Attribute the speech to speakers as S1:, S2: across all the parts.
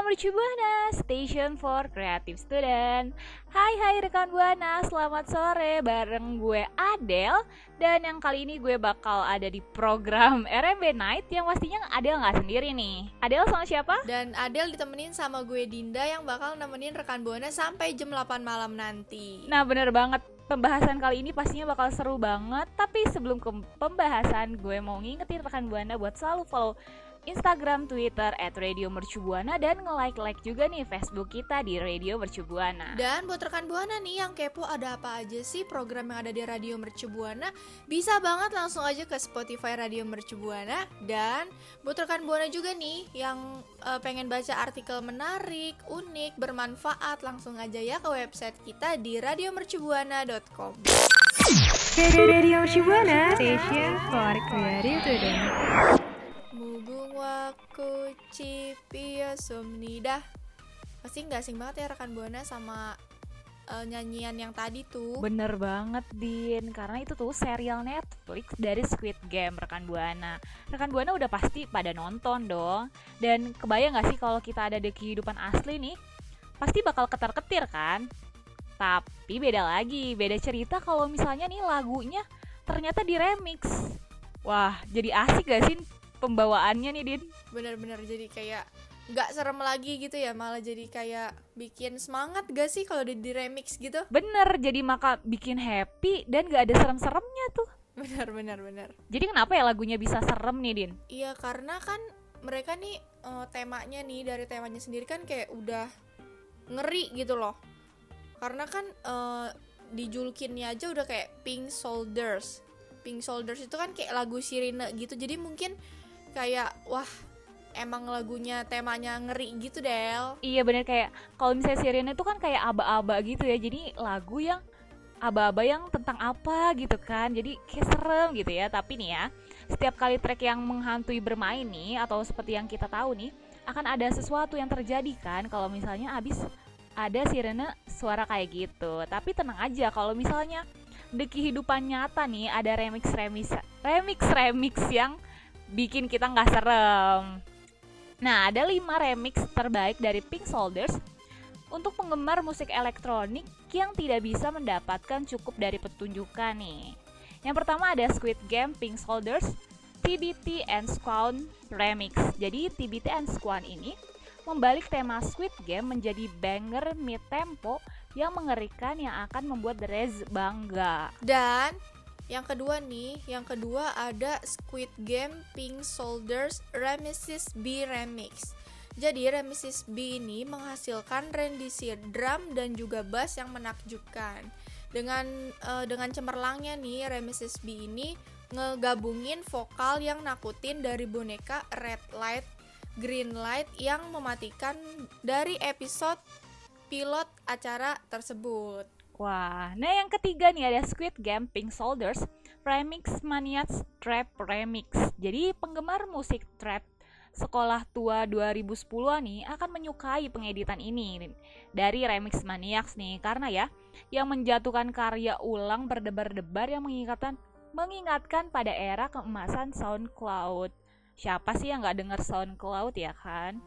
S1: Mercu Buana, Station for Creative Student. Hai hai rekan Buana, selamat sore bareng gue Adel dan yang kali ini gue bakal ada di program RMB Night yang pastinya Adel nggak sendiri nih. Adel sama siapa?
S2: Dan Adel ditemenin sama gue Dinda yang bakal nemenin rekan Buana sampai jam 8 malam nanti.
S1: Nah bener banget pembahasan kali ini pastinya bakal seru banget Tapi sebelum ke pembahasan gue mau ngingetin rekan Buana buat selalu follow Instagram, Twitter, at Radio Mercubuana Dan nge-like-like juga nih Facebook kita di Radio Mercubuana.
S2: Dan buat rekan Buana nih yang kepo ada apa aja sih program yang ada di Radio Mercu Buana Bisa banget langsung aja ke Spotify Radio Mercu Buana Dan buat rekan Buana juga nih yang eh, pengen baca artikel menarik, unik, bermanfaat Langsung aja ya ke website kita di radiomercubuana.com
S3: Radio Shibuana Station for Creative. Student.
S2: Mugung waku cipia sumnida Pasti nggak asing banget ya rekan Buana sama eh, nyanyian yang tadi tuh
S1: Bener banget Din, karena itu tuh serial Netflix dari Squid Game rekan Buana. Rekan Buana udah pasti pada nonton dong. Dan kebayang gak sih kalau kita ada di kehidupan asli nih, pasti bakal ketar-ketir kan? Tapi beda lagi, beda cerita kalau misalnya nih lagunya ternyata di remix. Wah, jadi asik gak sih pembawaannya nih Din?
S2: bener-bener jadi kayak nggak serem lagi gitu ya malah jadi kayak bikin semangat gak sih kalau di, di remix gitu
S1: Bener, jadi maka bikin happy dan gak ada serem-seremnya tuh.
S2: bener bener bener
S1: Jadi kenapa ya lagunya bisa serem nih Din?
S2: iya karena kan mereka nih eh, temanya nih dari temanya sendiri kan kayak udah ngeri gitu loh karena kan eh, dijulukinnya aja udah kayak Pink Soldiers Pink Soldiers itu kan kayak lagu sirine gitu jadi mungkin kayak wah emang lagunya temanya ngeri gitu Del.
S1: Iya bener kayak kalau misalnya Sirene itu kan kayak aba-aba gitu ya Jadi lagu yang aba-aba yang tentang apa gitu kan Jadi kayak serem gitu ya. Tapi nih ya setiap kali track yang menghantui bermain nih Atau seperti yang kita tahu nih Akan ada sesuatu yang terjadi kan Kalau misalnya abis ada sirene suara kayak gitu. Tapi tenang aja kalau misalnya di kehidupan nyata nih ada remix remix remix remix yang bikin kita nggak serem Nah, ada 5 remix terbaik dari Pink Soldiers untuk penggemar musik elektronik yang tidak bisa mendapatkan cukup dari petunjukan nih. Yang pertama ada Squid Game Pink Soldiers TBT and Squad Remix. Jadi TBT and Squad ini membalik tema Squid Game menjadi banger mid tempo yang mengerikan yang akan membuat The Rez bangga.
S2: Dan yang kedua nih, yang kedua ada Squid Game Pink Soldiers Remesis B Remix. Jadi Remesis B ini menghasilkan rendisi drum dan juga bass yang menakjubkan. Dengan eh, dengan cemerlangnya nih Remesis B ini ngegabungin vokal yang nakutin dari boneka Red Light, Green Light yang mematikan dari episode pilot acara tersebut.
S1: Wah, nah yang ketiga nih ada Squid Game Pink Soldiers Remix Maniacs Trap Remix. Jadi penggemar musik trap sekolah tua 2010-an nih akan menyukai pengeditan ini dari Remix Maniacs nih karena ya yang menjatuhkan karya ulang berdebar-debar yang mengingatkan mengingatkan pada era keemasan SoundCloud. Siapa sih yang nggak denger SoundCloud ya kan?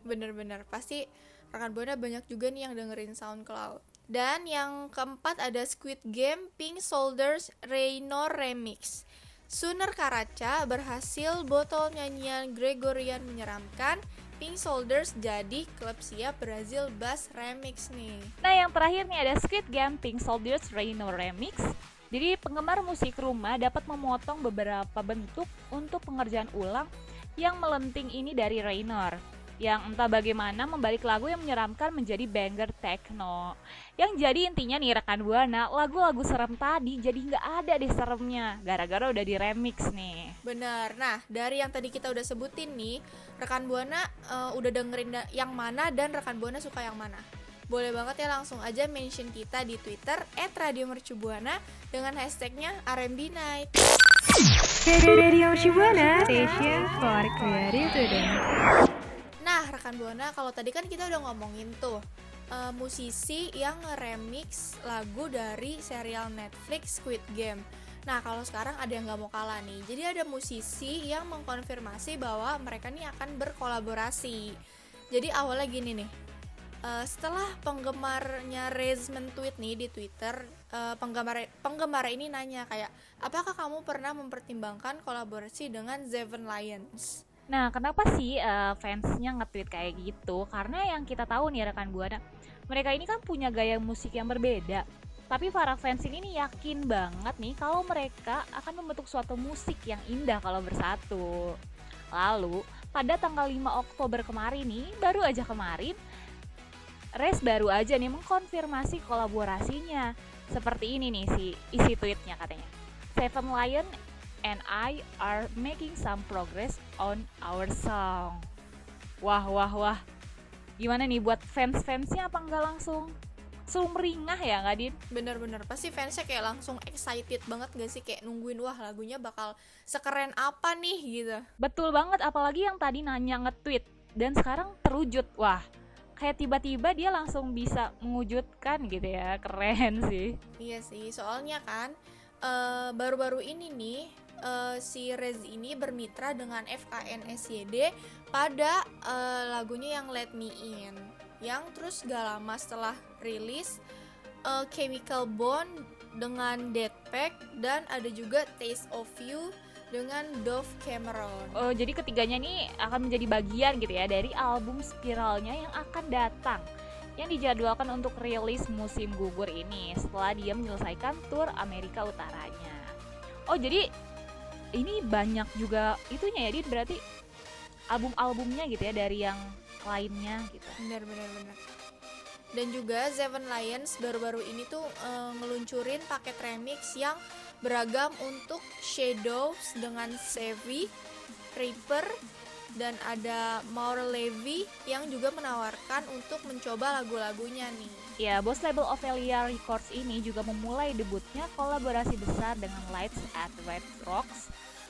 S2: Bener-bener pasti rekan buana banyak juga nih yang dengerin SoundCloud. Dan yang keempat ada Squid Game Pink Soldiers Reynor Remix. Suner Karaca berhasil botol nyanyian Gregorian menyeramkan Pink Soldiers jadi klub siap Brazil Bass Remix nih.
S1: Nah yang terakhir nih ada Squid Game Pink Soldiers Reino Remix Jadi penggemar musik rumah dapat memotong beberapa bentuk untuk pengerjaan ulang yang melenting ini dari Raynor yang entah bagaimana membalik lagu yang menyeramkan menjadi banger techno. Yang jadi intinya nih rekan buana, lagu-lagu serem tadi jadi nggak ada deh seremnya, gara-gara udah di remix nih.
S2: Bener. Nah, dari yang tadi kita udah sebutin nih, rekan Buana eh, udah dengerin da- yang mana dan rekan Buana suka yang mana? Boleh banget ya langsung aja mention kita di Twitter @radiomercubuana dengan hashtagnya R&B Night.
S3: Radio Shibuana, station for creative student.
S2: Rekan Buana, kalau tadi kan kita udah ngomongin tuh eh, musisi yang remix lagu dari serial Netflix Squid Game. Nah, kalau sekarang ada yang nggak mau kalah nih. Jadi ada musisi yang mengkonfirmasi bahwa mereka nih akan berkolaborasi. Jadi awalnya gini nih. eh, setelah penggemarnya Rez men-tweet nih di Twitter, eh, penggemar penggemar ini nanya kayak, apakah kamu pernah mempertimbangkan kolaborasi dengan Seven Lions?
S1: Nah, kenapa sih eh, fansnya nge-tweet kayak gitu? Karena yang kita tahu nih rekan buana, mereka ini kan punya gaya musik yang berbeda. Tapi para fans ini nih yakin banget nih kalau mereka akan membentuk suatu musik yang indah kalau bersatu. Lalu, pada tanggal 5 Oktober kemarin nih, baru aja kemarin, Res baru aja nih mengkonfirmasi kolaborasinya. Seperti ini nih si isi tweetnya katanya. Seven Lion and I are making some progress on our song. Wah, wah, wah. Gimana nih buat fans-fansnya apa enggak langsung sumringah ya nggak Din?
S2: Bener-bener pasti fansnya kayak langsung excited banget gak sih kayak nungguin wah lagunya bakal sekeren apa nih gitu.
S1: Betul banget apalagi yang tadi nanya nge-tweet dan sekarang terwujud. Wah, kayak tiba-tiba dia langsung bisa mewujudkan gitu ya. Keren sih.
S2: Iya sih, soalnya kan eh, baru-baru ini nih eh, si Rez ini bermitra dengan FKN SYD pada eh, lagunya yang Let Me In yang terus gak lama setelah rilis eh, Chemical Bond dengan Deadpack dan ada juga Taste of You dengan Dove Cameron.
S1: Oh, jadi ketiganya ini akan menjadi bagian gitu ya dari album spiralnya yang akan datang yang dijadwalkan untuk rilis musim gugur ini setelah dia menyelesaikan tur Amerika Utaranya. Oh, jadi ini banyak juga itunya ya, Din, berarti album-albumnya gitu ya dari yang lainnya gitu.
S2: benar benar benar dan juga Seven Lions baru-baru ini tuh eh, ngeluncurin paket remix yang beragam untuk Shadows dengan Sevi, Reaper dan ada Mauro Levi yang juga menawarkan untuk mencoba lagu-lagunya nih.
S1: Ya, bos label Ophelia Records ini juga memulai debutnya kolaborasi besar dengan Lights at Red Rocks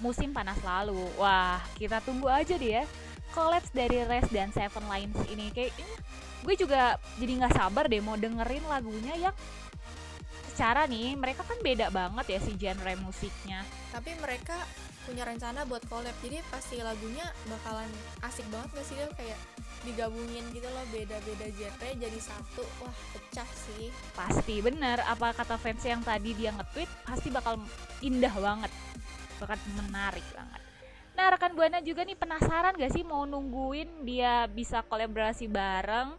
S1: musim panas lalu. Wah, kita tunggu aja deh ya. Collabs dari Res dan Seven Lines ini kayak ini gue juga jadi nggak sabar deh mau dengerin lagunya yang secara nih mereka kan beda banget ya si genre musiknya.
S2: Tapi mereka punya rencana buat collab jadi pasti lagunya bakalan asik banget gak sih kayak digabungin gitu loh beda-beda genre jadi satu wah pecah sih
S1: Pasti bener apa kata fans yang tadi dia nge-tweet pasti bakal indah banget. Bakal menarik banget. Nah rekan Buana juga nih penasaran gak sih mau nungguin dia bisa kolaborasi bareng?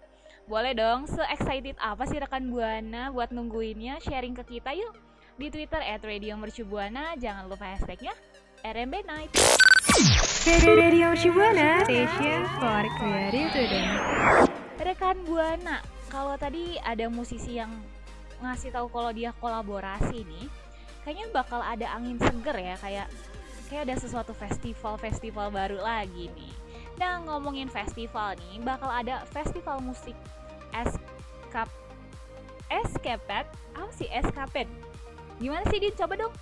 S1: Boleh dong, se-excited apa sih rekan Buana buat nungguinnya? Sharing ke kita yuk di Twitter at Radio Mercubuana. Jangan lupa hashtagnya RMB Night.
S3: Radio Shibuana, station for creative.
S1: Rekan Buana, kalau tadi ada musisi yang ngasih tahu kalau dia kolaborasi nih, kayaknya bakal ada angin seger ya, kayak kayak ada sesuatu festival-festival baru lagi nih. Nah, ngomongin festival nih, bakal ada festival musik Escap Escaped, apa sih Escaped? Gimana sih Din? Coba dong.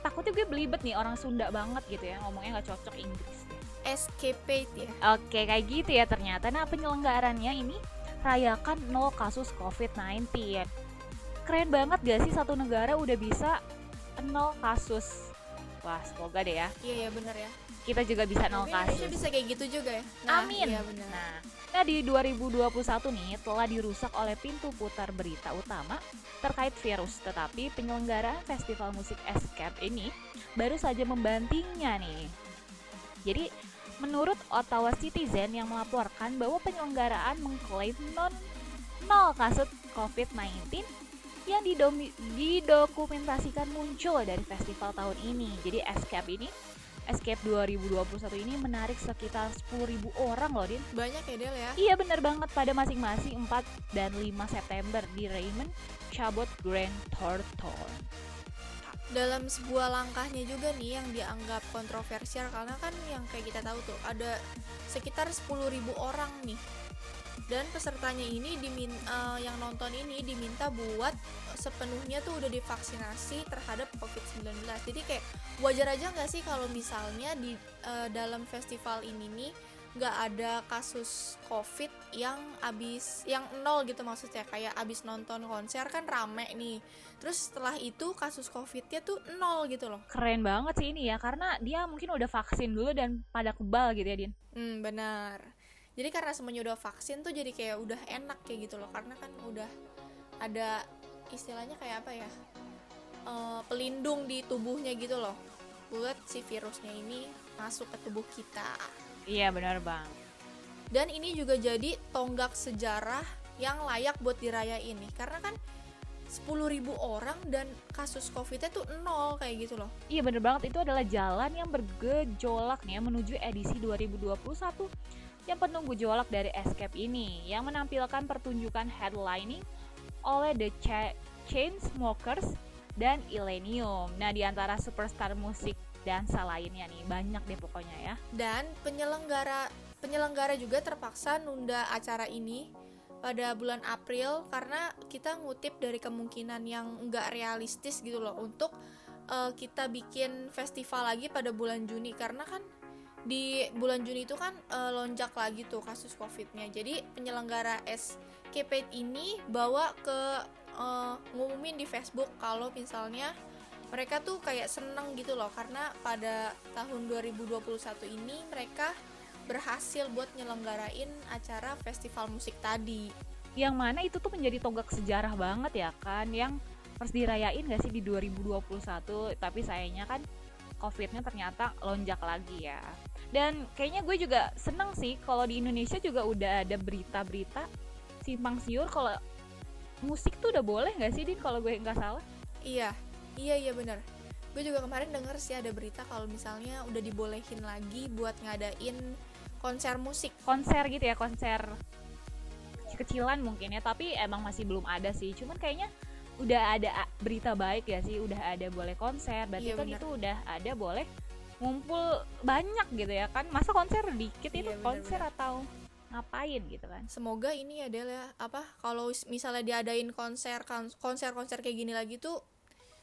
S1: Takutnya gue belibet nih orang Sunda banget gitu ya, ngomongnya nggak cocok Inggris.
S2: escapade ya
S1: Oke, kayak gitu ya ternyata. Nah, penyelenggarannya ini rayakan nol kasus COVID-19. Keren banget gak sih satu negara udah bisa nol kasus? Wah, semoga deh ya.
S2: iya ya bener ya
S1: Kita juga bisa nol
S2: Tapi Indonesia
S1: kasus.
S2: bisa kayak gitu juga ya
S1: Amin.
S2: iya bener
S1: Nah, nah di 2021 nih telah dirusak oleh pintu putar berita utama terkait virus, tetapi penyelenggaraan festival musik Escape ini baru saja membantingnya nih. Jadi, menurut Ottawa Citizen yang melaporkan bahwa penyelenggaraan mengklaim non nol kasus COVID-19 yang didomi- didokumentasikan muncul dari festival tahun ini. Jadi Escape ini Escape 2021 ini menarik sekitar 10.000 orang loh, Din.
S2: Banyak ya Del ya.
S1: Iya bener banget pada masing-masing 4 dan 5 September di Raymond Chabot Grand Thornton.
S2: dalam sebuah langkahnya juga nih yang dianggap kontroversial karena kan yang kayak kita tahu tuh ada sekitar 10.000 orang nih dan pesertanya ini dimin eh, yang nonton ini diminta buat sepenuhnya tuh udah divaksinasi terhadap COVID-19 jadi kayak wajar aja nggak sih kalau misalnya di eh, dalam festival ini nih nggak ada kasus covid yang abis yang nol gitu maksudnya. Kayak abis nonton konser kan rame nih. Terus setelah itu kasus covidnya tuh nol gitu loh.
S1: Keren banget sih ini ya karena dia mungkin udah vaksin dulu dan pada kebal gitu ya, Din.
S2: hmm benar jadi karena semuanya udah vaksin tuh jadi kayak udah enak kayak gitu loh. Karena kan udah ada istilahnya kayak apa ya eh, pelindung di tubuhnya gitu loh. Buat si virusnya ini masuk ke tubuh kita.
S1: Iya benar bang.
S2: dan ini juga jadi tonggak sejarah yang layak buat dirayain nih. Karena kan 10.000 orang dan kasus covidnya tuh nol kayak gitu loh.
S1: Iya bener banget. Itu adalah jalan yang bergejolak nih ya, menuju edisi 2021 yang penuh gejolak dari Escape ini yang menampilkan pertunjukan headlining oleh The Cha- Chainsmokers dan Illenium. Nah di antara superstar musik dansa lainnya nih banyak deh pokoknya ya.
S2: dan penyelenggara penyelenggara juga terpaksa nunda acara ini pada bulan April karena kita ngutip dari kemungkinan yang nggak realistis gitu loh untuk eh, kita bikin festival lagi pada bulan Juni karena kan di bulan Juni itu kan eh, lonjak lagi tuh kasus covidnya. Jadi penyelenggara SKP ini bawa ke eh, ngumumin di Facebook kalau misalnya mereka tuh kayak seneng gitu loh. Karena pada tahun 2021 ini mereka berhasil buat nyelenggarain acara festival musik tadi.
S1: Yang mana itu tuh menjadi tonggak sejarah banget ya kan yang harus dirayain gak sih di 2021 tapi sayangnya kan covidnya ternyata lonjak lagi ya dan kayaknya gue juga seneng sih kalau di Indonesia juga udah ada berita-berita simpang siur kalau musik tuh udah boleh gak sih Din kalau gue nggak salah
S2: Iya, iya iya bener. Gue juga kemarin denger sih ada berita kalau misalnya udah dibolehin lagi buat ngadain konser musik.
S1: konser gitu ya konser kecilan mungkin ya tapi emang masih belum ada sih cuman kayaknya udah ada berita baik ya sih udah ada boleh konser berarti
S2: Iya,
S1: kan
S2: bener.
S1: itu udah ada boleh ngumpul banyak gitu ya kan masa konser dikit
S2: Iya,
S1: itu
S2: bener,
S1: konser
S2: bener.
S1: atau ngapain gitu kan
S2: Semoga ini ya Del ya apa kalau misalnya diadain konser kan- konser-konser kayak gini lagi tuh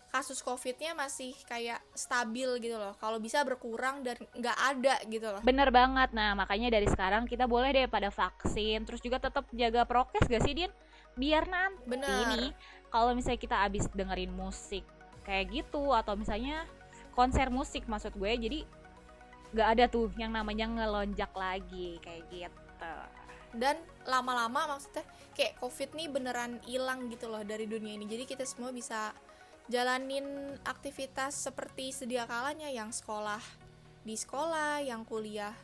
S2: kasus covidnya masih kayak stabil gitu loh. Kalau bisa berkurang dan nggak ada gitu loh.
S1: bener banget nah makanya dari sekarang kita boleh deh pada vaksin terus juga tetap jaga prokes gak sih Din biar nanti
S2: Bener.
S1: ini kalau misalnya kita abis dengerin musik kayak gitu atau misalnya konser musik maksud gue jadi nggak ada tuh yang namanya ngelonjak lagi kayak gitu.
S2: Dan lama-lama maksudnya kayak covid nih beneran hilang gitu loh dari dunia ini. Jadi kita semua bisa jalanin aktivitas seperti sedia kalanya yang sekolah di sekolah yang kuliah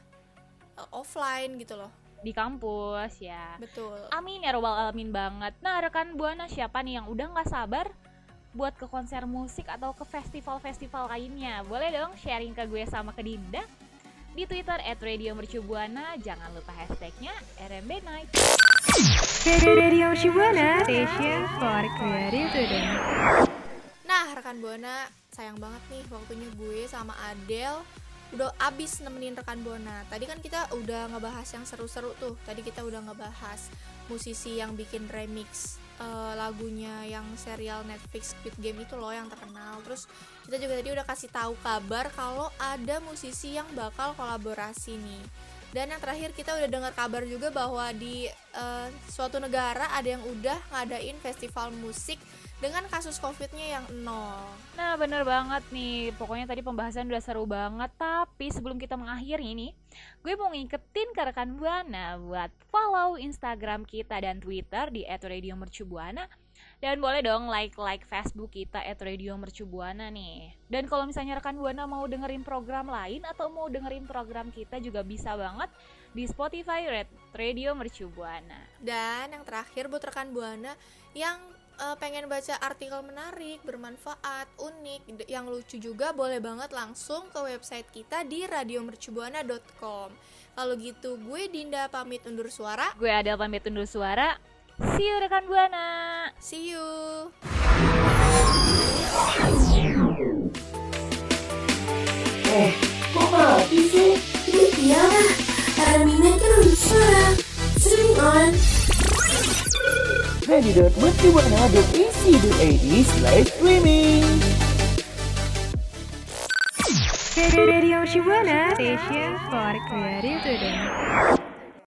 S2: eh, offline gitu loh
S1: di kampus ya.
S2: Betul.
S1: Amin ya robbal alamin banget. Nah rekan buana siapa nih yang udah nggak sabar buat ke konser musik atau ke festival-festival lainnya? Boleh dong sharing ke gue sama ke Dinda di Twitter at Radio Mercubuana jangan lupa hashtagnya RMB Night.
S3: Radio Shibuana, station for creative student.
S2: Nah, rekan Buana, sayang banget nih waktunya gue sama Adele udah abis nemenin rekan Buana. Tadi kan kita udah ngebahas yang seru-seru tuh. Tadi kita udah ngebahas musisi yang bikin remix eh, lagunya yang serial Netflix Squid Game itu loh yang terkenal. Terus kita juga tadi udah kasih tahu kabar kalau ada musisi yang bakal kolaborasi nih. Dan yang terakhir kita udah dengar kabar juga bahwa di eh, suatu negara ada yang udah ngadain festival musik dengan kasus covidnya yang nol.
S1: Nah bener banget nih. Pokoknya tadi pembahasan udah seru banget. Tapi sebelum kita mengakhiri nih Gue mau ngingetin ke rekan Buana Buat follow Instagram kita dan Twitter Di @radiomercubuana Dan boleh dong like-like Facebook kita @radiomercubuana nih Dan kalau misalnya rekan Buana mau dengerin program lain Atau mau dengerin program kita juga bisa banget Di Spotify Red Radio Mercubuana
S2: Dan yang terakhir buat rekan Buana yang eh, pengen baca artikel menarik, bermanfaat, unik, yang lucu juga boleh banget langsung ke website kita di radiomercubuana.com. Kalau gitu gue Dinda pamit undur suara.
S1: Gue Adel pamit undur suara. See you rekan Buana.
S2: See you.
S4: Eh, kok mati sih?
S5: Iyalah, karena minat kan untuk suara. Streaming on.
S4: radio.mercubuana.ac.id slash streaming.
S3: Radio Shibuana Station for Creative Today.